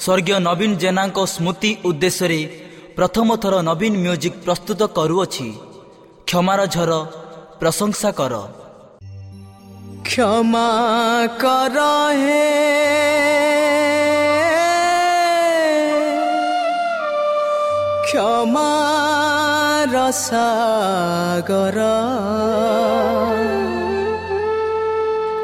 ସ୍ୱର୍ଗୀୟ ନବୀନ ଜେନାଙ୍କ ସ୍ମୃତି ଉଦ୍ଦେଶ୍ୟରେ ପ୍ରଥମ ଥର ନବୀନ ମ୍ୟୁଜିକ୍ ପ୍ରସ୍ତୁତ କରୁଅଛି। କ୍ଷମାର ଝର ପ୍ରଶଂସା କର। କ୍ଷମା କର ହେ। କ୍ଷମାର ସାଗର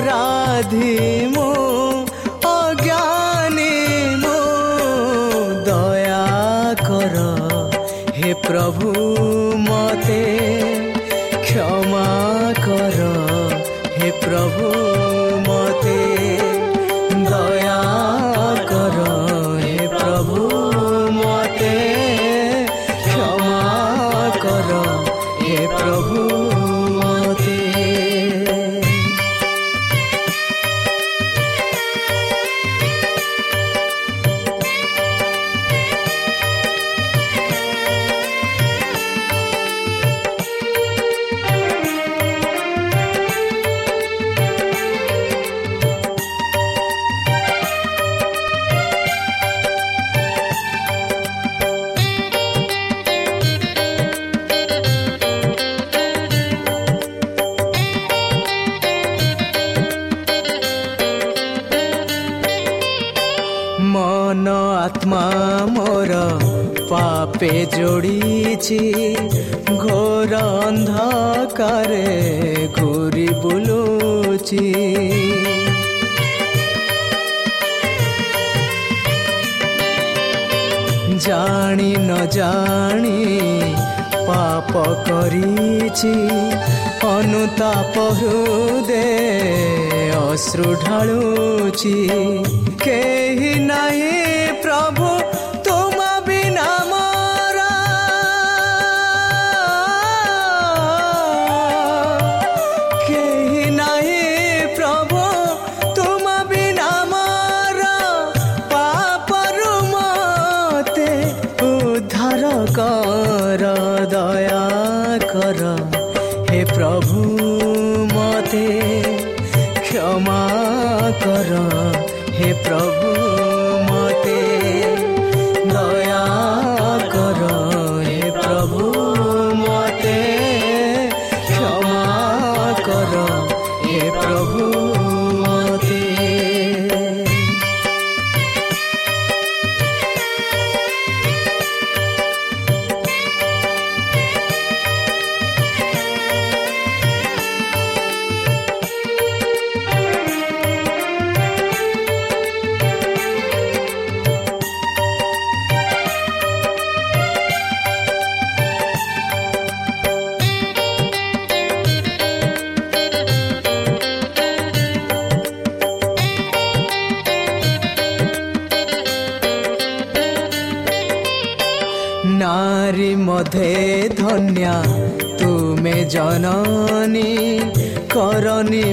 অপরাধী মো অজ্ঞানী মো দয়া কর হে প্রভু মতে ক্ষমা কর হে প্রভু ରହିଛି ଅନୁତାପ ହୃଦେ ଅଶ୍ରୁ ଢାଳୁଛି କେହି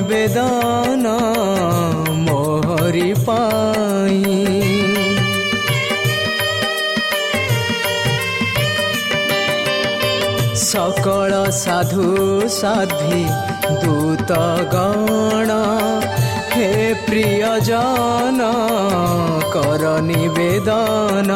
বেদনা মোহরি পাই সকল সাধু সাধি দূত গণ হে প্রিয়জন কর নিবেদন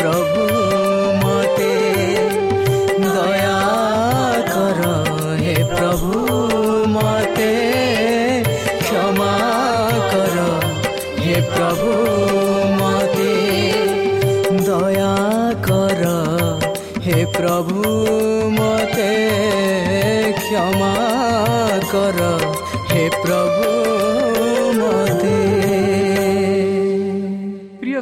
প্রভু মতে দয়া কর হে প্রভু মতে ক্ষমা কর হে প্রভু মতে দয়া কর হে প্রভু মতে ক্ষমা কর হে প্রভু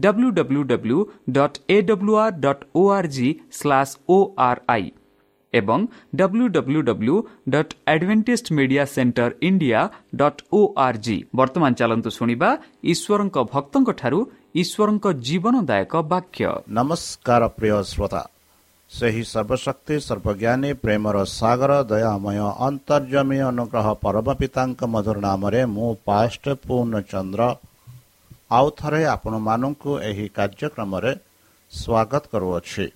W W W dot A W R dot O R G slash O R I ଏବଂ W W W dot Adventist media centre India dot O R G ବର୍ତ୍ତମାନ ଚାଲନ୍ତୁ ଶୁଣିବା ଈଶ୍ୱରଙ୍କ ଭକ୍ତଙ୍କଠାରୁ ଈଶ୍ୱରଙ୍କ ଜୀବନଦାୟକ ବାକ୍ୟ। ନମସ୍କାର ପ୍ରିୟ ଶ୍ରୋତା। ସେହି ସର୍ବଶକ୍ତି ସର୍ବଜ୍ଞାନୀ ପ୍ରେମର ସାଗର ଦୟାମୟ ଅନ୍ତର୍ଜମୀ ଅନୁଗ୍ରହ ପରମ ପିତାଙ୍କ ମଧୁର ନାମରେ ମୁଁ ପାଷ୍ଟ ପୂର୍ଣ୍ଣଚନ୍ଦ୍ର ଆଉ ଥରେ ଆପଣମାନଙ୍କୁ ଏହି କାର୍ଯ୍ୟକ୍ରମରେ ସ୍ୱାଗତ କରୁଅଛି।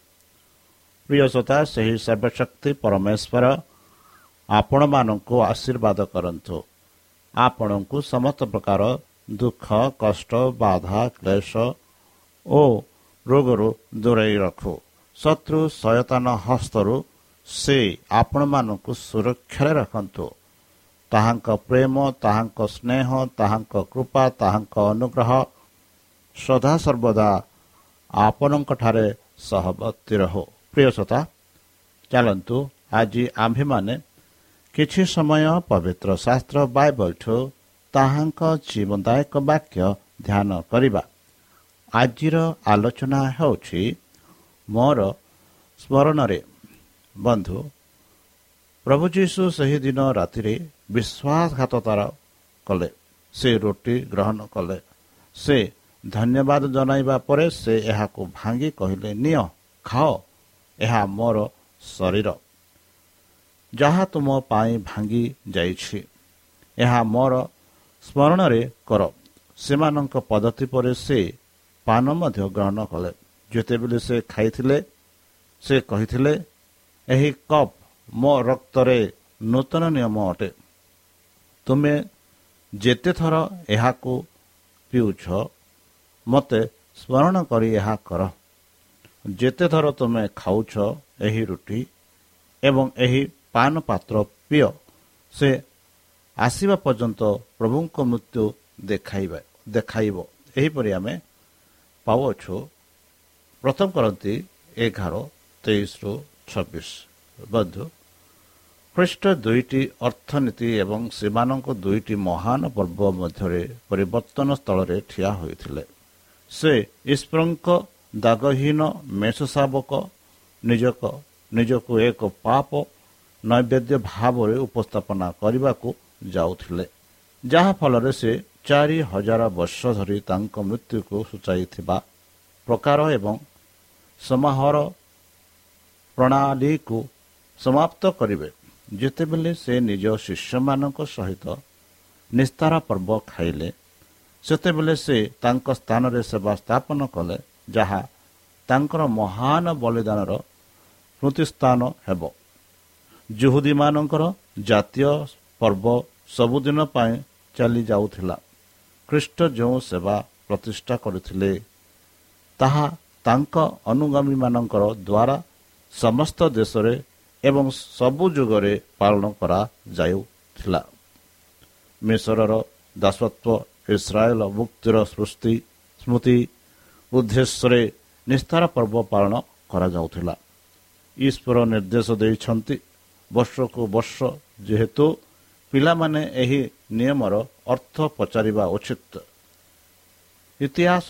ପ୍ରିୟ ଶ୍ରୋତା ସେହି ସର୍ବଶକ୍ତି ପରମେଶ୍ୱର ଆପଣମାନଙ୍କୁ ଆଶୀର୍ବାଦ କରନ୍ତୁ। ଆପଣଙ୍କୁ ସମସ୍ତ ପ୍ରକାର ଦୁଃଖ କଷ୍ଟ ବାଧା କ୍ଲେଶ ଓ ରୋଗରୁ ଦୂରେଇ ରଖୁ। ଶତ୍ରୁ ସୟତାନ ହସ୍ତରୁ ସେ ଆପଣମାନଙ୍କୁ ସୁରକ୍ଷାରେ ରଖନ୍ତୁ। ତାହାଙ୍କ ପ୍ରେମ ତାହାଙ୍କ ସ୍ନେହ ତାହାଙ୍କ କୃପା ତାହାଙ୍କ ଅନୁଗ୍ରହ ସଦାସର୍ବଦା ଆପଣଙ୍କଠାରେ ସହବର୍ତ୍ତୀ ରହୁ। ପ୍ରିୟସତା ଚାଲନ୍ତୁ ଆଜି ଆମ୍ଭେମାନେ କିଛି ସମୟ ପବିତ୍ର ଶାସ୍ତ୍ର ବାଇବଲଠୁ ତାହାଙ୍କ ଜୀବନଦାୟକ ବାକ୍ୟ ଧ୍ୟାନ କରିବା। ଆଜିର ଆଲୋଚନା ହେଉଛି ମୋର ସ୍ମରଣରେ ବନ୍ଧୁ ପ୍ରଭୁ ଯୀଶୁ ସେହିଦିନ ରାତିରେ ବିଶ୍ୱାସଘାତତାର କଲେ ସେ ରୁଟି ଗ୍ରହଣ କଲେ ସେ ଧନ୍ୟବାଦ ଜଣାଇବା ପରେ ସେ ଏହାକୁ ଭାଙ୍ଗି କହିଲେ ନିଅ ଖାଅ ଏହା ମୋର ଶରୀର। ଯାହା ତୁମ ପାଇଁ ଭାଙ୍ଗି ଯାଇଛି ଏହା ମୋର ସ୍ମରଣରେ କର। ସେମାନଙ୍କ ପଦ୍ଧତି ପରେ ସେ ପାନ ମଧ୍ୟ ଗ୍ରହଣ କଲେ। ଯେତେବେଳେ ସେ ଖାଇଥିଲେ ସେ କହିଥିଲେ ଏହି କପ୍ ମୋ ରକ୍ତରେ ନୂତନ ନିୟମ ଅଟେ। ତୁମେ ଯେତେଥର ଏହାକୁ ପିଉଛ ମୋତେ ସ୍ମରଣ କରି ଏହା କର। ଯେତେଥର ତୁମେ ଖାଉଛ ଏହି ରୁଟି ଏବଂ ଏହି ପାନ ପାତ୍ର ପିଅ ସେ ଆସିବା ପର୍ଯ୍ୟନ୍ତ ପ୍ରଭୁଙ୍କ ମୃତ୍ୟୁ ଦେଖାଇବା ଦେଖାଇବ। ଏହିପରି ଆମେ ପାଉଅଛୁ। ପ୍ରଥମ କରନ୍ତି ଏଗାର ତେଇଶରୁ ଛବିଶ। ବନ୍ଧୁ ଖ୍ରୀଷ୍ଟ ଦୁଇଟି ଅର୍ଥନୀତି ଏବଂ ସେମାନଙ୍କ ଦୁଇଟି ମହାନ ପର୍ବ ମଧ୍ୟରେ ପରିବର୍ତ୍ତନ ସ୍ଥଳରେ ଠିଆ ହୋଇଥିଲେ। ସେ ଈଶ୍ୱରଙ୍କ ଦାଗହୀନ ମେଷ ଶାବକ ନିଜକ ନିଜକୁ ଏକ ପାପ ନୈବେଦ୍ୟ ଭାବରେ ଉପସ୍ଥାପନା କରିବାକୁ ଯାଉଥିଲେ ଯାହାଫଳରେ ସେ ଚାରି ହଜାର ବର୍ଷ ଧରି ତାଙ୍କ ମୃତ୍ୟୁକୁ ସୂଚାଇଥିବା ପ୍ରକାର ଏବଂ ସମାହାର ପ୍ରଣାଳୀକୁ ସମାପ୍ତ କରିବେ। ଯେତେବେଳେ ସେ ନିଜ ଶିଷ୍ୟମାନଙ୍କ ସହିତ ନିସ୍ତାର ପର୍ବ ଖାଇଲେ ସେତେବେଳେ ସେ ତାଙ୍କ ସ୍ଥାନରେ ସେବା ସ୍ଥାପନ କଲେ ଯାହା ତାଙ୍କର ମହାନ ବଳିଦାନର ସ୍ମୃତିସ୍ଥାନ ହେବ। ଜୁହୁଦୀମାନଙ୍କର ଜାତୀୟ ପର୍ବ ସବୁଦିନ ପାଇଁ ଚାଲି ଯାଉଥିଲା ଖ୍ରୀଷ୍ଟ ଯେଉଁ ସେବା ପ୍ରତିଷ୍ଠା କରିଥିଲେ ତାହା ତାଙ୍କ ଅନୁଗାମୀମାନଙ୍କର ଦ୍ୱାରା ସମସ୍ତ ଦେଶରେ ଏବଂ ସବୁ ଯୁଗରେ ପାଳନ କରାଯାଉଥିଲା। ମିଶରର ଦାସତ୍ୱ ଇସ୍ରାଏଲ ମୁକ୍ତିର ସୃଷ୍ଟି ସ୍ମୃତି ଉଦ୍ଦେଶ୍ୟରେ ନିସ୍ତାର ପର୍ବ ପାଳନ କରାଯାଉଥିଲା। ଈଶ୍ୱର ନିର୍ଦ୍ଦେଶ ଦେଇଛନ୍ତି ବର୍ଷକୁ ବର୍ଷ ଯେହେତୁ ପିଲାମାନେ ଏହି ନିୟମର ଅର୍ଥ ପଚାରିବା ଉଚିତ। ଇତିହାସ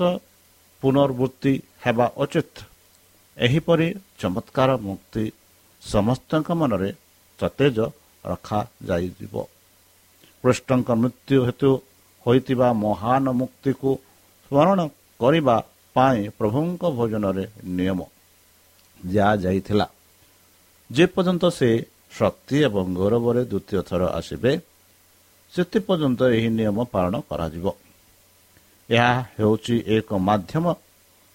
ପୁନର୍ବୃତ୍ତି ହେବା ଉଚିତ। ଏହିପରି ଚମତ୍କାର ମୁକ୍ତି ସମସ୍ତଙ୍କ ମନରେ ସତେଜ ରଖାଯାଇଯିବ କୃଷ୍ଣଙ୍କ ମୃତ୍ୟୁ ହେତୁ ହୋଇଥିବା ମହାନ ମୁକ୍ତିକୁ ସ୍ମରଣ କରିବା ପାଇଁ ପ୍ରଭୁଙ୍କ ଭୋଜନରେ ନିୟମ ଦିଆଯାଇଥିଲା। ଯେପର୍ଯ୍ୟନ୍ତ ସେ ଶକ୍ତି ଏବଂ ଗୌରବରେ ଦ୍ୱିତୀୟ ଥର ଆସିବେ ସେଥିପର୍ଯ୍ୟନ୍ତ ଏହି ନିୟମ ପାଳନ କରାଯିବ। ଏହା ହେଉଛି ଏକ ମାଧ୍ୟମ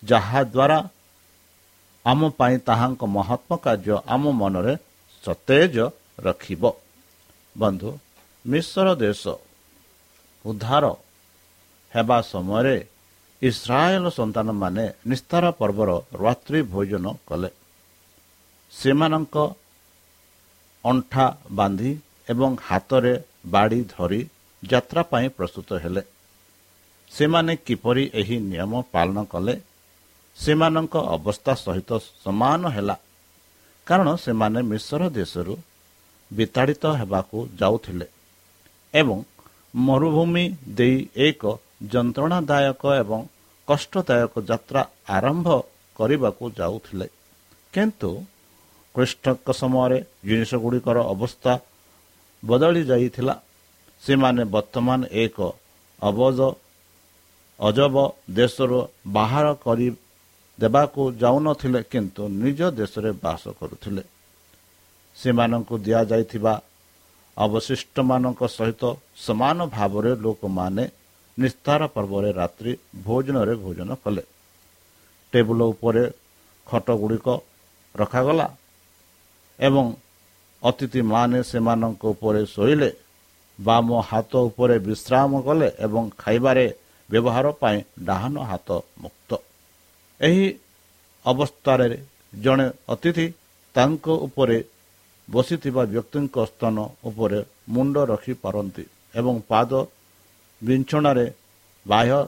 ଯାହାଦ୍ୱାରା ଆମ ପାଇଁ ତାହାଙ୍କ ମହାତ୍ମ କାର୍ଯ୍ୟ ଆମ ମନରେ ସତେଜ ରଖିବ। ବନ୍ଧୁ ମିଶ୍ର ଦେଶ ଉଦ୍ଧାର ହେବା ସମୟରେ ଇସ୍ରାଏଲ ସନ୍ତାନମାନେ ନିସ୍ତାର ପର୍ବର ରାତ୍ରି ଭୋଜନ କଲେ। ସେମାନଙ୍କ ଅଣ୍ଠା ବାନ୍ଧି ଏବଂ ହାତରେ ବାଡ଼ି ଧରି ଯାତ୍ରା ପାଇଁ ପ୍ରସ୍ତୁତ ହେଲେ। ସେମାନେ କିପରି ଏହି ନିୟମ ପାଳନ କଲେ? ସେମାନଙ୍କ ଅବସ୍ଥା ସହିତ ସମାନ ହେଲା। କାରଣ ସେମାନେ ମିଶ୍ର ଦେଶରୁ ବିତାଡ଼ିତ ହେବାକୁ ଯାଉଥିଲେ ଏବଂ ମରୁଭୂମି ଦେଇ ଏକ ଯନ୍ତ୍ରଣାଦାୟକ ଏବଂ କଷ୍ଟଦାୟକ ଯାତ୍ରା ଆରମ୍ଭ କରିବାକୁ ଯାଉଥିଲେ। କିନ୍ତୁ କୃଷ୍ଣଙ୍କ ସମୟରେ ଜିନିଷଗୁଡ଼ିକର ଅବସ୍ଥା ବଦଳି ଯାଇଥିଲା। ସେମାନେ ବର୍ତ୍ତମାନ ଏକ ଅବଜ ଅଜବ ଦେଶରୁ ବାହାର କରି ଦେବାକୁ ଯାଉନଥିଲେ କିନ୍ତୁ ନିଜ ଦେଶରେ ବାସ କରୁଥିଲେ। ସେମାନଙ୍କୁ ଦିଆଯାଇଥିବା ଅବଶିଷ୍ଟମାନଙ୍କ ସହିତ ସମାନ ଭାବରେ ଲୋକମାନେ ନିସ୍ତାର ପର୍ବରେ ରାତ୍ରି ଭୋଜନରେ ଭୋଜନ କଲେ। ଟେବୁଲ ଉପରେ ଖଟଗୁଡ଼ିକ ରଖାଗଲା ଏବଂ ଅତିଥିମାନେ ସେମାନଙ୍କ ଉପରେ ଶୋଇଲେ। ବାମ ହାତ ଉପରେ ବିଶ୍ରାମ କଲେ ଏବଂ ଖାଇବାରେ ବ୍ୟବହାର ପାଇଁ ଡାହାଣ ହାତ ମୁକ୍ତ। ଏହି ଅବସ୍ଥାରେ ଜଣେ ଅତିଥି ତାଙ୍କ ଉପରେ ବସିଥିବା ବ୍ୟକ୍ତିଙ୍କ ସ୍ଥାନ ଉପରେ ମୁଣ୍ଡ ରଖିପାରନ୍ତି ଏବଂ ପାଦ ବିଞ୍ଚଣାରେ ବାହ୍ୟ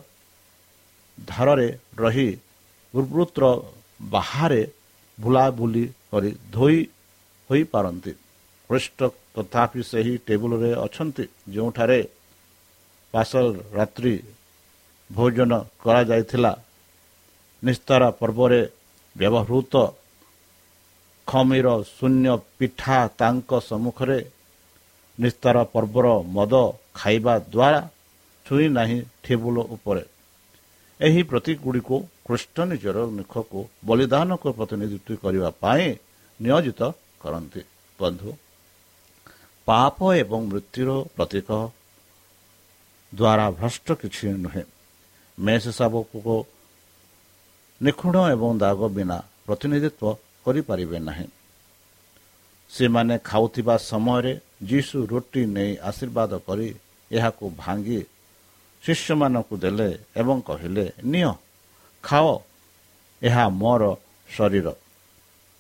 ଧାରରେ ରହି ବୃତ୍ର ବାହାରେ ବୁଲାବୁଲି କରି ଧୋଇ ହୋଇପାରନ୍ତି। ଖ୍ରୀଷ୍ଟ ତଥାପି ସେହି ଟେବୁଲରେ ଅଛନ୍ତି ଯେଉଁଠାରେ ପାସଲ ରାତ୍ରି ଭୋଜନ କରାଯାଇଥିଲା। ନିସ୍ତାର ପର୍ବରେ ବ୍ୟବହୃତ ଖମିର ଶୂନ୍ୟ ପିଠା ତାଙ୍କ ସମ୍ମୁଖରେ ନିସ୍ତାର ପର୍ବର ମଦ ଖାଇବା ଦ୍ୱାରା ଛୁଇଁ ନାହିଁ ଟେବୁଲ ଉପରେ। ଏହି ପ୍ରତୀକଗୁଡ଼ିକୁ କୃଷ୍ଣ ନିଜର ମୁଖକୁ ବଳିଦାନକୁ ପ୍ରତିନିଧିତ୍ୱ କରିବା ପାଇଁ ନିୟୋଜିତ କରନ୍ତି। ବନ୍ଧୁ ପାପ ଏବଂ ମୃତ୍ୟୁର ପ୍ରତୀକ ଦ୍ୱାରା ଭ୍ରଷ୍ଟ କିଛି ନୁହେଁ। ମେଷ ଶାବକକୁ ନିଖୁଣ ଏବଂ ଦାଗ ବିନା ପ୍ରତିନିଧିତ୍ୱ କରିପାରିବେ ନାହିଁ। ସେମାନେ ଖାଉଥିବା ସମୟରେ ଯୀଶୁ ରୁଟି ନେଇ ଆଶୀର୍ବାଦ କରି ଏହାକୁ ଭାଙ୍ଗି ଶିଷ୍ୟମାନଙ୍କୁ ଦେଲେ ଏବଂ କହିଲେ ନିଅ ଖାଅ ଏହା ମୋର ଶରୀର।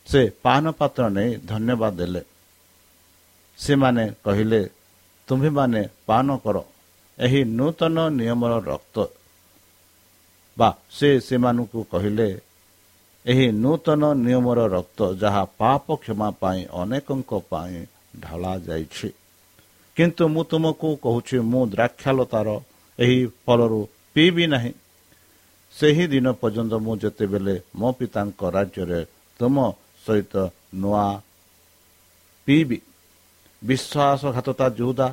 ସେ ପାନ ପାତ୍ର ନେଇ ଧନ୍ୟବାଦ ଦେଲେ। ସେମାନେ କହିଲେ ତୁମ୍ଭେମାନେ ପାନ କର ଏହି ନୂତନ ନିୟମର ରକ୍ତ ବା ସେ ସେମାନଙ୍କୁ କହିଲେ ଏହି ନୂତନ ନିୟମର ରକ୍ତ ଯାହା ପାପ କ୍ଷମା ପାଇଁ ଅନେକଙ୍କ ପାଇଁ ଢଳା ଯାଇଛି। କିନ୍ତୁ ମୁଁ ତୁମକୁ କହୁଛି ମୁଁ ଦ୍ରାକ୍ଷାଲତାର ଏହି ଫଳରୁ ପିଇବି ନାହିଁ। ସେହି ଦିନ ପର୍ଯ୍ୟନ୍ତ ମୁଁ ଯେତେବେଳେ ମୋ ପିତାଙ୍କ ରାଜ୍ୟରେ ତୁମ ସହିତ ନୂଆ ପିଇବି। ବିଶ୍ୱାସଘାତତା ଯୋଉଦା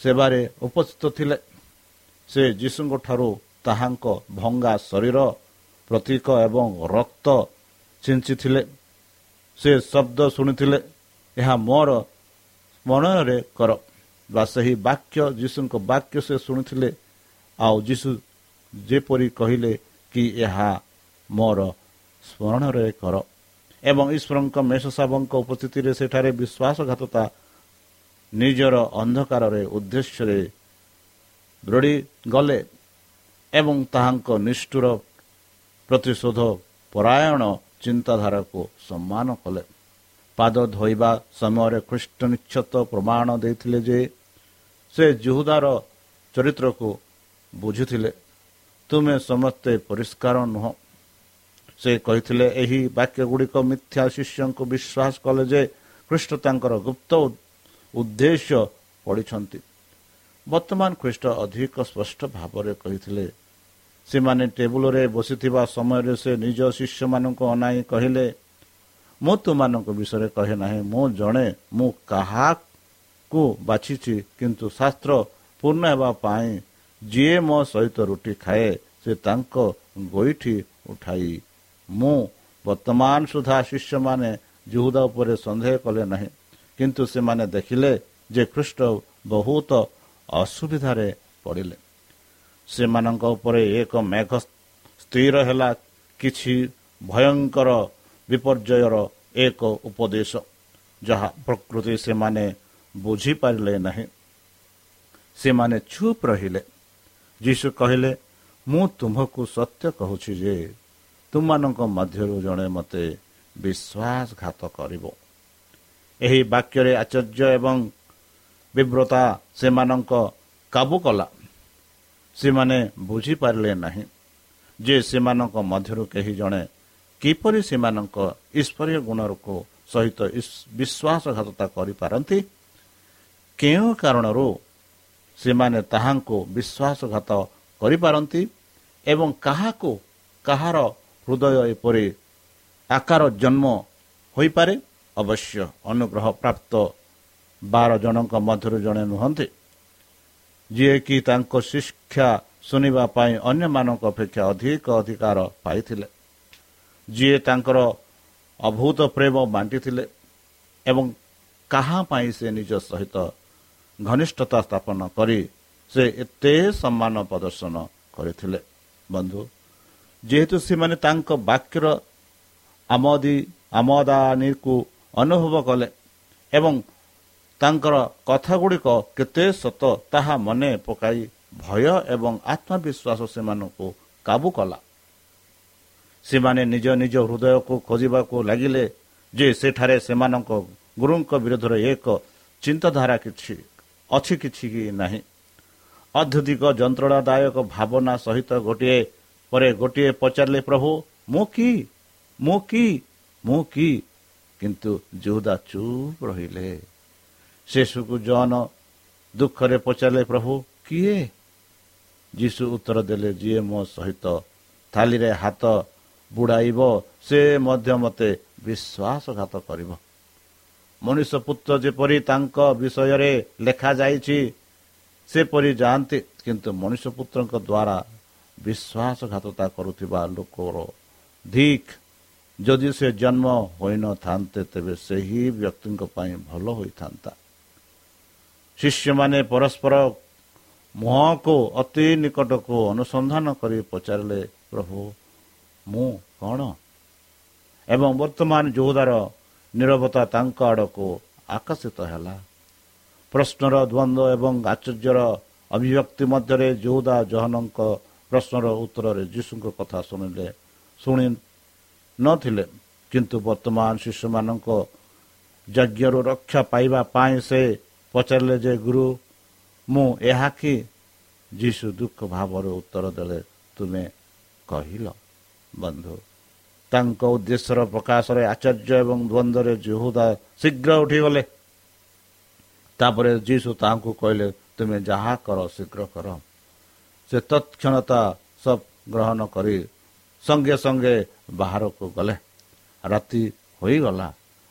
ସେବାରେ ଉପସ୍ଥିତ ଥିଲେ। ସେ ଯୀଶୁଙ୍କ ଠାରୁ ତାହାଙ୍କ ଭଙ୍ଗା ଶରୀର ପ୍ରତୀକ ଏବଂ ରକ୍ତ ଛିଞ୍ଚିଥିଲେ। ସେ ଶବ୍ଦ ଶୁଣିଥିଲେ ଏହା ମୋର ସ୍ମରଣରେ କର। ବା ସେହି ବାକ୍ୟ ଯୀଶୁଙ୍କ ବାକ୍ୟ ସେ ଶୁଣିଥିଲେ ଆଉ ଯୀଶୁ ଯେପରି କହିଲେ କି ଏହା ମୋର ସ୍ମରଣରେ କର। ଏବଂ ଈଶ୍ୱରଙ୍କ ମେଷ ସାବଙ୍କ ଉପସ୍ଥିତିରେ ସେଠାରେ ବିଶ୍ୱାସଘାତତା ନିଜର ଅନ୍ଧକାରରେ ଉଦ୍ଦେଶ୍ୟରେ ଦୃଢ଼ି ଗଲେ ଏବଂ ତାହାଙ୍କ ନିଷ୍ଠୁର ପ୍ରତିଶୋଧ ପରାୟଣ ଚିନ୍ତାଧାରାକୁ ସମ୍ମାନ କଲେ। ପାଦ ଧୋଇବା ସମୟରେ ଖ୍ରୀଷ୍ଟ ନିଶ୍ଚତ ପ୍ରମାଣ ଦେଇଥିଲେ ଯେ ସେ ଜୁହୁଦାର ଚରିତ୍ରକୁ ବୁଝୁଥିଲେ। ତୁମେ ସମସ୍ତେ ପରିଷ୍କାର ନୁହଁ। ସେ କହିଥିଲେ ଏହି ବାକ୍ୟ ଗୁଡ଼ିକ ମିଥ୍ୟା ଶିଷ୍ୟଙ୍କୁ ବିଶ୍ୱାସ କଲେ ଯେ ଖ୍ରୀଷ୍ଟ ତାଙ୍କର ଗୁପ୍ତ ଉଦ୍ଦେଶ୍ୟ ପଢ଼ିଛନ୍ତି। ବର୍ତ୍ତମାନ ଖ୍ରୀଷ୍ଟ ଅଧିକ ସ୍ପଷ୍ଟ ଭାବରେ କହିଥିଲେ ସେମାନେ ଟେବୁଲରେ ବସିଥିବା ସମୟରେ ସେ ନିଜ ଶିଷ୍ୟମାନଙ୍କୁ ଅନାଇ କହିଲେ ମୁଁ ତୁମମାନଙ୍କ ବିଷୟରେ କହେ ନାହିଁ। ମୁଁ ଜଣେ ମୁଁ କାହାକୁ ବାଛିଛି କିନ୍ତୁ ଶାସ୍ତ୍ର ପୂର୍ଣ୍ଣ ହେବା ପାଇଁ ଯିଏ ମୋ ସହିତ ରୁଟି ଖାଏ ସେ ତାଙ୍କ ଗୋଇଠି ଉଠାଇ। ମୁଁ ବର୍ତ୍ତମାନ ସୁଦ୍ଧା ଶିଷ୍ୟମାନେ ଜୁହୁଦା ଉପରେ ସନ୍ଦେହ କଲେ ନାହିଁ। କିନ୍ତୁ ସେମାନେ ଦେଖିଲେ ଯେ ଖ୍ରୀଷ୍ଟ ବହୁତ ଅସୁବିଧାରେ ପଡ଼ିଲେ। ସେମାନଙ୍କ ଉପରେ ଏକ ମେଘ ସ୍ଥିର ହେଲା କିଛି ଭୟଙ୍କର ବିପର୍ଯ୍ୟୟର ଏକ ଉପଦେଶ ଯାହା ପ୍ରକୃତି ସେମାନେ ବୁଝିପାରିଲେ ନାହିଁ। ସେମାନେ ଚୁପ୍ ରହିଲେ। ଯୀଶୁ କହିଲେ ମୁଁ ତୁମ୍ଭକୁ ସତ୍ୟ କହୁଛି ଯେ ତୁମମାନଙ୍କ ମଧ୍ୟରୁ ଜଣେ ମୋତେ ବିଶ୍ୱାସଘାତ କରିବ ଏହି ବାକ୍ୟରେ ଆଚର୍ଯ୍ୟ ଏବଂ ବିବ୍ରତା ସେମାନଙ୍କ କାବୁ କଲା। ସେମାନେ ବୁଝିପାରିଲେ ନାହିଁ ଯେ ସେମାନଙ୍କ ମଧ୍ୟରୁ କେହି ଜଣେ କିପରି ସେମାନଙ୍କ ଈଶ୍ୱରୀୟ ଗୁଣକୁ ସହିତ ବିଶ୍ୱାସଘାତତା କରିପାରନ୍ତି? କେଉଁ କାରଣରୁ ସେମାନେ ତାହାଙ୍କୁ ବିଶ୍ୱାସଘାତ କରିପାରନ୍ତି ଏବଂ କାହାକୁ କାହାର ହୃଦୟ ଏପରି ଆକାର ଜନ୍ମ ହୋଇପାରେ? ଅବଶ୍ୟ ଅନୁଗ୍ରହ ପ୍ରାପ୍ତ ବାର ଜଣଙ୍କ ମଧ୍ୟରୁ ଜଣେ ନୁହନ୍ତି। ଯିଏକି ତାଙ୍କ ଶିକ୍ଷା ଶୁଣିବା ପାଇଁ ଅନ୍ୟମାନଙ୍କ ଅପେକ୍ଷା ଅଧିକ ଅଧିକାର ପାଇଥିଲେ ଯିଏ ତାଙ୍କର ଅଭୂତ ପ୍ରେମ ବାଣ୍ଟିଥିଲେ ଏବଂ କାହା ପାଇଁ ସେ ନିଜ ସହିତ ଘନିଷ୍ଠତା ସ୍ଥାପନ କରି ସେ ଏତେ ସମ୍ମାନ ପ୍ରଦର୍ଶନ କରିଥିଲେ। ବନ୍ଧୁ ଯେହେତୁ ସେମାନେ ତାଙ୍କ ବାକ୍ୟର ଆମଦି ଆମଦାନୀକୁ ଅନୁଭବ କଲେ ଏବଂ ତାଙ୍କର କଥାଗୁଡ଼ିକ କେତେ ସତ ତାହା ମନେ ପକାଇ ଭୟ ଏବଂ ଆତ୍ମବିଶ୍ୱାସ ସେମାନଙ୍କୁ କାବୁ କଲା। ସେମାନେ ନିଜ ନିଜ ହୃଦୟକୁ ଖୋଜିବାକୁ ଲାଗିଲେ ଯେ ସେଠାରେ ସେମାନଙ୍କ ଗୁରୁଙ୍କ ବିରୋଧରେ ଏକ ଚିନ୍ତାଧାରା କିଛି ଅଛି କିଛି କି ନାହିଁ। ଅତ୍ୟଧିକ ଯନ୍ତ୍ରଣାଦାୟକ ଭାବନା ସହିତ ଗୋଟିଏ ପରେ ଗୋଟିଏ ପଚାରିଲେ ପ୍ରଭୁ ମୁଁ କି? ମୁଁ କି? ମୁଁ କି? କିନ୍ତୁ ଯୁଦା ଚୁପ୍ ରହିଲେ। ଶେଷକୁ ଜନ ଦୁଃଖରେ ପଚାରିଲେ ପ୍ରଭୁ କିଏ? ଯୀଶୁ ଉତ୍ତର ଦେଲେ ଯିଏ ମୋ ସହିତ ଥାଲିରେ ହାତ ବୁଡ଼ାଇବ ସେ ମଧ୍ୟ ମୋତେ ବିଶ୍ୱାସଘାତ କରିବ। ମଣିଷ ପୁତ୍ର ଯେପରି ତାଙ୍କ ବିଷୟରେ ଲେଖାଯାଇଛି ସେପରି ଯାଆନ୍ତି। କିନ୍ତୁ ମଣିଷ ପୁତ୍ରଙ୍କ ଦ୍ୱାରା ବିଶ୍ୱାସଘାତତା କରୁଥିବା ଲୋକର ଧିକ୍ ଯଦି ସେ ଜନ୍ମ ହୋଇନଥାନ୍ତେ ତେବେ ସେହି ବ୍ୟକ୍ତିଙ୍କ ପାଇଁ ଭଲ ହୋଇଥାନ୍ତା। ଶିଷ୍ୟମାନେ ପରସ୍ପର ମୁହଁକୁ ଅତି ନିକଟକୁ ଅନୁସନ୍ଧାନ କରି ପଚାରିଲେ ପ୍ରଭୁ ମୁଁ କ'ଣ? ଏବଂ ବର୍ତ୍ତମାନ ଯୋଉଦାର ନିରବତା ତାଙ୍କ ଆଡ଼କୁ ଆକର୍ଷିତ ହେଲା। ପ୍ରଶ୍ନର ଦ୍ୱନ୍ଦ୍ୱ ଏବଂ ଆଚର୍ଯ୍ୟର ଅଭିବ୍ୟକ୍ତି ମଧ୍ୟରେ ଯୋଉଦା ଜହନଙ୍କ ପ୍ରଶ୍ନର ଉତ୍ତରରେ ଯୀଶୁଙ୍କ କଥା ଶୁଣିଲେ ଶୁଣି ନଥିଲେ କିନ୍ତୁ ବର୍ତ୍ତମାନ ଶିଶୁମାନଙ୍କ ଯଜ୍ଞରୁ ରକ୍ଷା ପାଇବା ପାଇଁ ସେ ପଚାରିଲେ ଯେ ଗୁରୁ ମୁଁ ଏହା କି? ଯୀଶୁ ଦୁଃଖ ଭାବରେ ଉତ୍ତର ଦେଲେ ତୁମେ କହିଲ ବନ୍ଧୁ। ତାଙ୍କ ଉଦ୍ଦେଶ୍ୟର ପ୍ରକାଶରେ ଆଚାର୍ଯ୍ୟ ଏବଂ ଦ୍ୱନ୍ଦ୍ୱରେ ଜୁହୁଦା ଶୀଘ୍ର ଉଠିଗଲେ। ତାପରେ ଯୀଶୁ ତାହାଙ୍କୁ କହିଲେ ତୁମେ ଯାହା କର ଶୀଘ୍ର କର। ସେ ତତ୍କ୍ଷଣତା ସବ ଗ୍ରହଣ କରି ସଙ୍ଗେ ସଙ୍ଗେ ବାହାରକୁ ଗଲେ। ରାତି ହୋଇଗଲା।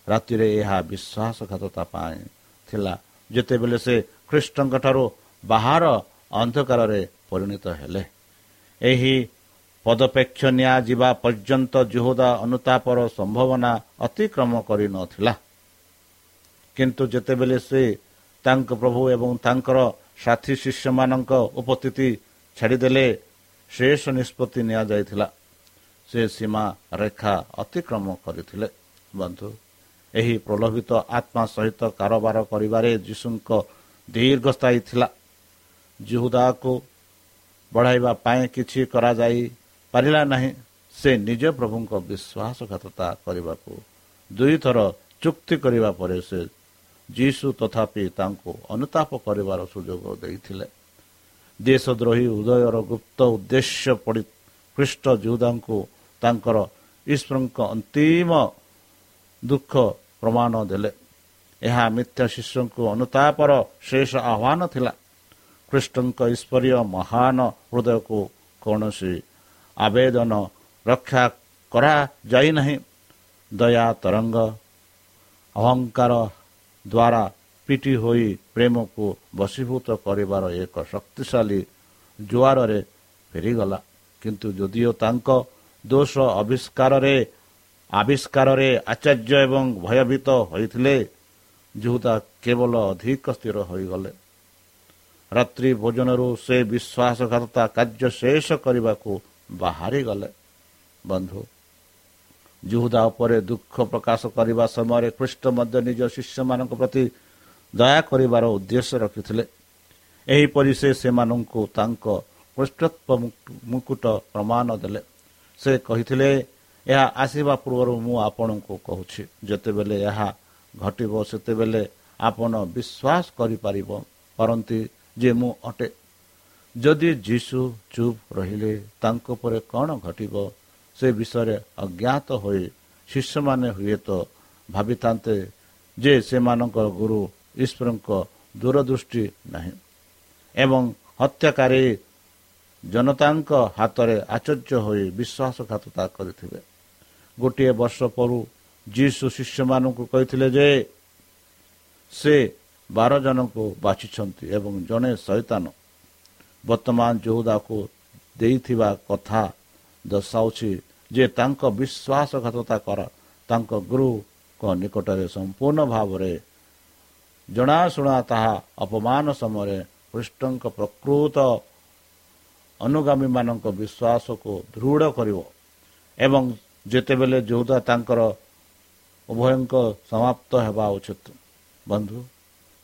ରାତିରେ ଏହା ବିଶ୍ୱାସଘାତତା ପାଇଁ ଥିଲା ଯେତେବେଳେ ସେ ଖ୍ରୀଷ୍ଟଙ୍କ ଠାରୁ ବାହାର ଅନ୍ଧକାରରେ ପରିଣତ ହେଲେ ଏହି ପଦପେକ୍ଷ ନିଆଯିବା ପର୍ଯ୍ୟନ୍ତ ଜୁହୁଦା ଅନୁତାପର ସମ୍ଭାବନା ଅତିକ୍ରମ କରିନଥିଲା କିନ୍ତୁ ଯେତେବେଳେ ସେ ତାଙ୍କ ପ୍ରଭୁ ଏବଂ ତାଙ୍କର ସାଥୀ ଶିଷ୍ୟମାନଙ୍କ ଉପସ୍ଥିତି ଛାଡ଼ିଦେଲେ ଶେଷ ନିଷ୍ପତ୍ତି ନିଆଯାଇଥିଲା। ସେ ସୀମା ରେଖା ଅତିକ୍ରମ କରିଥିଲେ। ବନ୍ଧୁ ଏହି ପ୍ରଲୋଭିତ ଆତ୍ମା ସହିତ କାରବାର କରିବାରେ ଯୀଶୁଙ୍କ ଦୀର୍ଘସ୍ଥାୟୀ ଥିଲା। ଜୁହୁଦାକୁ ବଢ଼ାଇବା ପାଇଁ କିଛି କରାଯାଇ ପାରିଲା ନାହିଁ। ସେ ନିଜ ପ୍ରଭୁଙ୍କ ବିଶ୍ୱାସଘାତତା କରିବାକୁ ଦୁଇଥର ଚୁକ୍ତି କରିବା ପରେ ସେ ଯୀଶୁ ତଥାପି ତାଙ୍କୁ ଅନୁତାପ କରିବାର ସୁଯୋଗ ଦେଇଥିଲେ। ଦେଶଦ୍ରୋହୀ ଉଦୟର ଗୁପ୍ତ ଉଦ୍ଦେଶ୍ୟ ପଡ଼ି ଖ୍ରୀଷ୍ଟ ଯୁଦାଙ୍କୁ ତାଙ୍କର ଈଶ୍ୱରଙ୍କ ଅନ୍ତିମ ଦୁଃଖ ପ୍ରମାଣ ଦେଲେ। ଏହା ମିଥ୍ୟା ଶିଶୁଙ୍କୁ ଅନୁତାପର ଶେଷ ଆହ୍ୱାନ ଥିଲା। ଖ୍ରୀଷ୍ଟଙ୍କ ଈଶ୍ୱରୀୟ ମହାନ ହୃଦୟକୁ କୌଣସି ଆବେଦନ ରକ୍ଷା କରାଯାଇନାହିଁ। ଦୟା ତରଙ୍ଗ ଅହଙ୍କାର ଦ୍ୱାରା ପିଟି ହୋଇ ପ୍ରେମକୁ ବଶୀଭୂତ କରିବାର ଏକ ଶକ୍ତିଶାଳୀ ଜୁଆରରେ ଫେରିଗଲା। କିନ୍ତୁ ଯଦିଓ ତାଙ୍କ ଦୋଷ ଆବିଷ୍କାରରେ ଆବିଷ୍କାରରେ ଆଚାର୍ଯ୍ୟ ଏବଂ ଭୟଭୀତ ହୋଇଥିଲେ ଯୁହୁଦା କେବଳ ଅଧିକ ସ୍ଥିର ହୋଇଗଲେ ରାତ୍ରି ଭୋଜନରୁ ସେ ବିଶ୍ୱାସଘାତତା କାର୍ଯ୍ୟ ଶେଷ କରିବାକୁ ବାହାରିଗଲେ ବନ୍ଧୁ ଜୁହୁଦା ଉପରେ ଦୁଃଖ ପ୍ରକାଶ କରିବା ସମୟରେ ଖ୍ରୀଷ୍ଟ ମଧ୍ୟ ନିଜ ଶିଷ୍ୟମାନଙ୍କ ପ୍ରତି ଦୟା କରିବାର ଉଦ୍ଦେଶ୍ୟ ରଖିଥିଲେ। ଏହିପରି ସେ ସେମାନଙ୍କୁ ତାଙ୍କ ପୃଷ୍ଠତ୍ୱ ମୁକୁଟ ପ୍ରମାଣ ଦେଲେ। ସେ କହିଥିଲେ ଏହା ଆସିବା ପୂର୍ବରୁ ମୁଁ ଆପଣଙ୍କୁ କହୁଛି ଯେତେବେଳେ ଏହା ଘଟିବ ସେତେବେଳେ ଆପଣ ବିଶ୍ୱାସ କରିପାରିବ କରନ୍ତି ଯେ ମୁଁ ଅଟେ। ଯଦି ଯୀଶୁ ଚୁପ୍ ରହିଲେ ତାଙ୍କ ପରେ କ'ଣ ଘଟିବ ସେ ବିଷୟରେ ଅଜ୍ଞାତ ହୋଇ ଶିଷ୍ୟମାନେ ହୁଏତ ଭାବିଥାନ୍ତେ ଯେ ସେମାନଙ୍କର ଗୁରୁ ଈଶ୍ୱରଙ୍କ ଦୂରଦୃଷ୍ଟି ନାହିଁ ଏବଂ ହତ୍ୟାକାରୀ ଜନତାଙ୍କ ହାତରେ ଆଚର୍ଯ୍ୟ ହୋଇ ବିଶ୍ୱାସଘାତତା କରିଥିବେ। ଗୋଟିଏ ବର୍ଷ ପରୁ ଯୀଶୁ ଶିଷ୍ୟମାନଙ୍କୁ କହିଥିଲେ ଯେ ସେ ବାର ଜଣଙ୍କୁ ବାଛିଛନ୍ତି ଏବଂ ଜଣେ ସୈତାନ ବର୍ତ୍ତମାନ ଯୋହୁଦାକୁ ଦେଇଥିବା କଥା ଦର୍ଶାଉଛି ଯେ ତାଙ୍କ ବିଶ୍ୱାସଘାତତା କର ତାଙ୍କ ଗୁରୁଙ୍କ ନିକଟରେ ସମ୍ପୂର୍ଣ୍ଣ ଭାବରେ ଜଣାଶୁଣା ତାହା ଅପମାନ ସମୟରେ କୃଷ୍ଣଙ୍କ ପ୍ରକୃତ ଅନୁଗାମୀମାନଙ୍କ ବିଶ୍ୱାସକୁ ଦୃଢ଼ କରିବ ଏବଂ ଯେତେବେଳେ ଯୋଉଦା ତାଙ୍କର ଉଭୟଙ୍କ ସମାପ୍ତ ହେବା ଉଚିତ। ବନ୍ଧୁ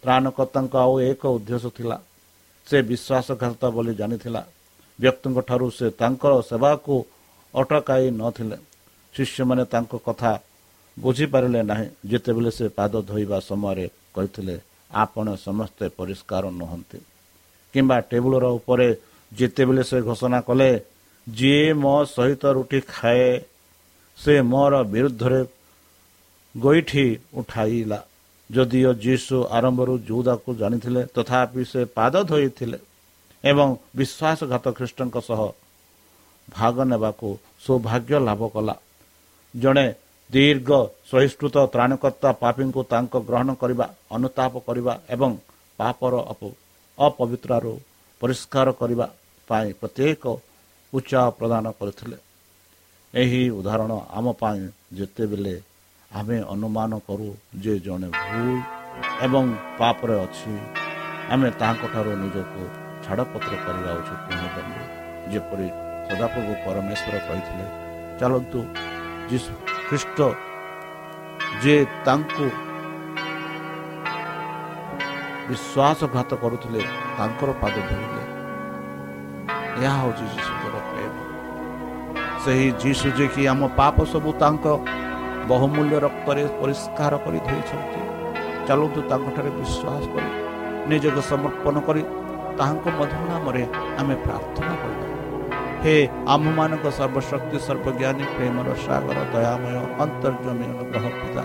ତ୍ରାଣକର୍ତ୍ତାଙ୍କ ଆଉ ଏକ ଉଦ୍ଦେଶ୍ୟ ଥିଲା ସେ ବିଶ୍ୱାସଘାତ ବୋଲି ଜାଣିଥିଲା। ବ୍ୟକ୍ତିଙ୍କ ଠାରୁ ସେ ତାଙ୍କର ସେବାକୁ ଅଟକାଇ ନଥିଲେ ଶିଷ୍ୟମାନେ ତାଙ୍କ କଥା ବୁଝିପାରିଲେ ନାହିଁ। ଯେତେବେଳେ ସେ ପାଦ ଧୋଇବା ସମୟରେ କହିଥିଲେ ଆପଣ ସମସ୍ତେ ପରିଷ୍କାର ନୁହନ୍ତି। କିମ୍ବା ଟେବୁଲର ଉପରେ ଯେତେବେଳେ ସେ ଘୋଷଣା କଲେ ଯିଏ ମୋ ସହିତ ରୁଟି ଖାଏ ସେ ମୋର ବିରୁଦ୍ଧରେ ଗୋଇଠି ଉଠାଇଲା। ଯଦିଓ ଯୀଶୁ ଆରମ୍ଭରୁ ଯୁଦାକୁ ଜାଣିଥିଲେ ତଥାପି ସେ ପାଦ ଧୋଇଥିଲେ ଏବଂ ବିଶ୍ୱାସଘାତ ଖ୍ରୀଷ୍ଟଙ୍କ ସହ ଭାଗ ନେବାକୁ ସୌଭାଗ୍ୟ ଲାଭ କଲା। ଜଣେ ଦୀର୍ଘ ସହିଷ୍ଣୁତ ତ୍ରାଣକର୍ତ୍ତା ପାପୀଙ୍କୁ ତାଙ୍କ ଗ୍ରହଣ କରିବା ଅନୁତାପ କରିବା ଏବଂ ପାପର ଅପବିତ୍ରରୁ ପରିଷ୍କାର କରିବା ପାଇଁ ପ୍ରତ୍ୟେକ ଉତ୍ସାହ ପ୍ରଦାନ କରିଥିଲେ। ଏହି ଉଦାହରଣ ଆମ ପାଇଁ ଯେତେବେଳେ ଆମେ ଅନୁମାନ କରୁ ଯେ ଜଣେ ଭୁଲ ଏବଂ ପାପରେ ଅଛି ଆମେ ତାହାଙ୍କଠାରୁ ନିଜକୁ ଛାଡ଼ପତ୍ର କରିବା ଉଚିତ ନୁହେଁ ବନ୍ଧୁ। ଯେପରି ସଦାପ୍ରଭୁ ପରମେଶ୍ୱର କହିଥିଲେ ଚାଲନ୍ତୁ ଯୀଶୁ ଖ୍ରୀଷ୍ଟ ଯେ ତାଙ୍କୁ ବିଶ୍ୱାସଘାତ କରୁଥିଲେ ତାଙ୍କର ପାଦ ଧରିଲେ ଏହା ହେଉଛି ଯୀଶୁଙ୍କର ପ୍ରେମ ସେହି ଯୀଶୁ ଯେ କି ଆମ ପାପ ସବୁ ତାଙ୍କ ବହୁମୂଲ୍ୟ ରକ୍ତରେ ପରିଷ୍କାର କରି ଧୋଇଛନ୍ତି। ଚାଲନ୍ତୁ ତାଙ୍କଠାରେ ବିଶ୍ୱାସ କରି ନିଜକୁ ସମର୍ପଣ କରି ତାହାଙ୍କ ମଧୁର ନାମରେ ଆମେ ପ୍ରାର୍ଥନା କରିବା। ହେ ଆମମାନଙ୍କ ସର୍ବଶକ୍ତି ସର୍ବଜ୍ଞାନୀ ପ୍ରେମର ସାଗର ଦୟାମୟ ଅନ୍ତର୍ଜମୀ ଅନୁଗ୍ରହ ପିତା।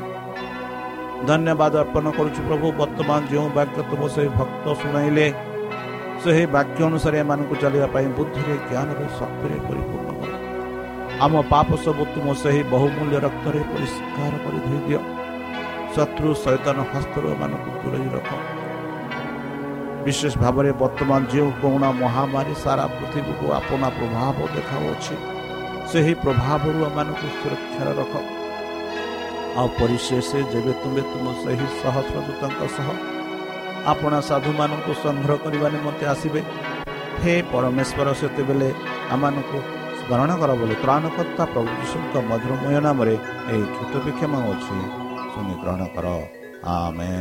ଧନ୍ୟବାଦ ଅର୍ପଣ କରୁଛୁ ପ୍ରଭୁ ବର୍ତ୍ତମାନ ଯେଉଁ ବାକ୍ୟ ତୁମ ସେହି ଭକ୍ତ ଶୁଣାଇଲେ ସେହି ବାକ୍ୟ ଅନୁସାରେ ଏମାନଙ୍କୁ ଚାଲିବା ପାଇଁ ବୁଦ୍ଧିରେ ଜ୍ଞାନରେ ଶକ୍ତିରେ ପରିପୂର୍ଣ୍ଣ କର ଆମ ପାପ ସବୁ ତୁମ ସେହି ବହୁମୂଲ୍ୟ ରକ୍ତରେ ପରିଷ୍କାର କରି ଧୋଇଦିଅ। ଶତ୍ରୁ ସୈତନ ହସ୍ତରୁ ଏମାନଙ୍କୁ ଦୂରେଇ ରଖ। ବିଶେଷ ଭାବରେ ବର୍ତ୍ତମାନ ଯେଉଁ କରୁଣା ମହାମାରୀ ସାରା ପୃଥିବୀକୁ ଆପଣା ପ୍ରଭାବ ଦେଖାଉଅଛି ସେହି ପ୍ରଭାବରୁ ଏମାନଙ୍କୁ ସୁରକ୍ଷାରେ ରଖ। ଆଉ ପରିଶେଷ ଯେବେ ତୁମେ ତୁମ ସେହି ସହସ୍ରଦୂତଙ୍କ ସହ ଆପଣା ସାଧୁମାନଙ୍କୁ ସଂଗ୍ରହ କରିବା ନିମନ୍ତେ ଆସିବେ ହେ ପରମେଶ୍ୱର ସେତେବେଳେ ଆମମାନଙ୍କୁ ସ୍ମରଣ କର ବୋଲି ତ୍ରାଣକର୍ତ୍ତା ପ୍ରଭୁ ଯୀଶୁଙ୍କ ମଧୁରମୟ ନାମରେ ଏହି ଛୋଟ ବିକ୍ଷମ ଅଛି। ଶୁଣି ଗ୍ରହଣ କର। ଆମେ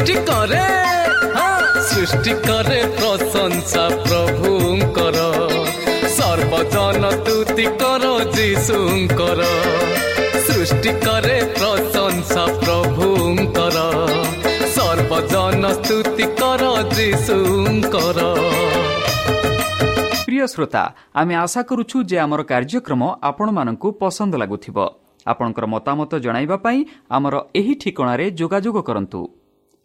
ସୃଷ୍ଟି କରେ। ସୃଷ୍ଟି କରେ ପ୍ରଶଂସା ପ୍ରଭୁଙ୍କର। ସର୍ବଜନ ତୁତି କର ଯୀଶୁଙ୍କର। ସୃଷ୍ଟି କରେ ପ୍ରଶଂସା ପ୍ରଭୁଙ୍କର। ସର୍ବଜନ ସ୍ତୁତି କର ଯୀଶୁଙ୍କର। প্রিয় শ্রোতা আমি আশা করুছু যে আমার কার্যক্রম আপনার পসন্দ লাগুব আপনার মতামত পাই আমার এই ঠিকার যোগাযোগ করতু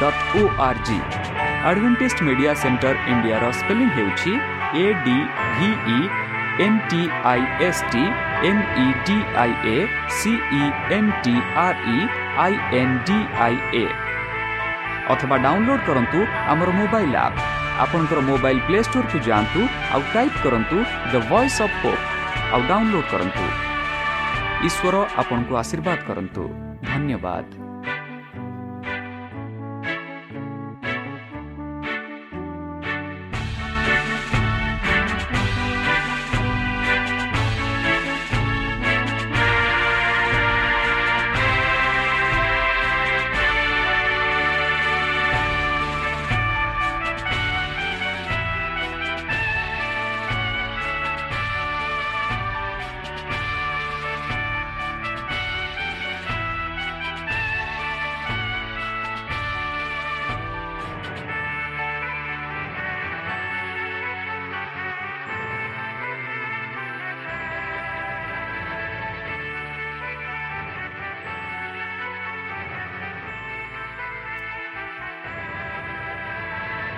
dot O R G Adventist media centre ଇଣ୍ଡିଆର ସ୍ପେଲିଂ ହେଉଛି A D V E N T I S T M E D I A C E N T R E I N D I A ଅଥବା download କରନ୍ତୁ ଆମର mobile app ଆପଣଙ୍କର mobile play ଷ୍ଟୋରକୁ ଯାଆନ୍ତୁ ଆଉ type କରନ୍ତୁ the voice of hope ଆଉ download କରନ୍ତୁ। ଈଶ୍ୱର ଆପଣଙ୍କୁ ଆଶୀର୍ବାଦ କରନ୍ତୁ। ଧନ୍ୟବାଦ।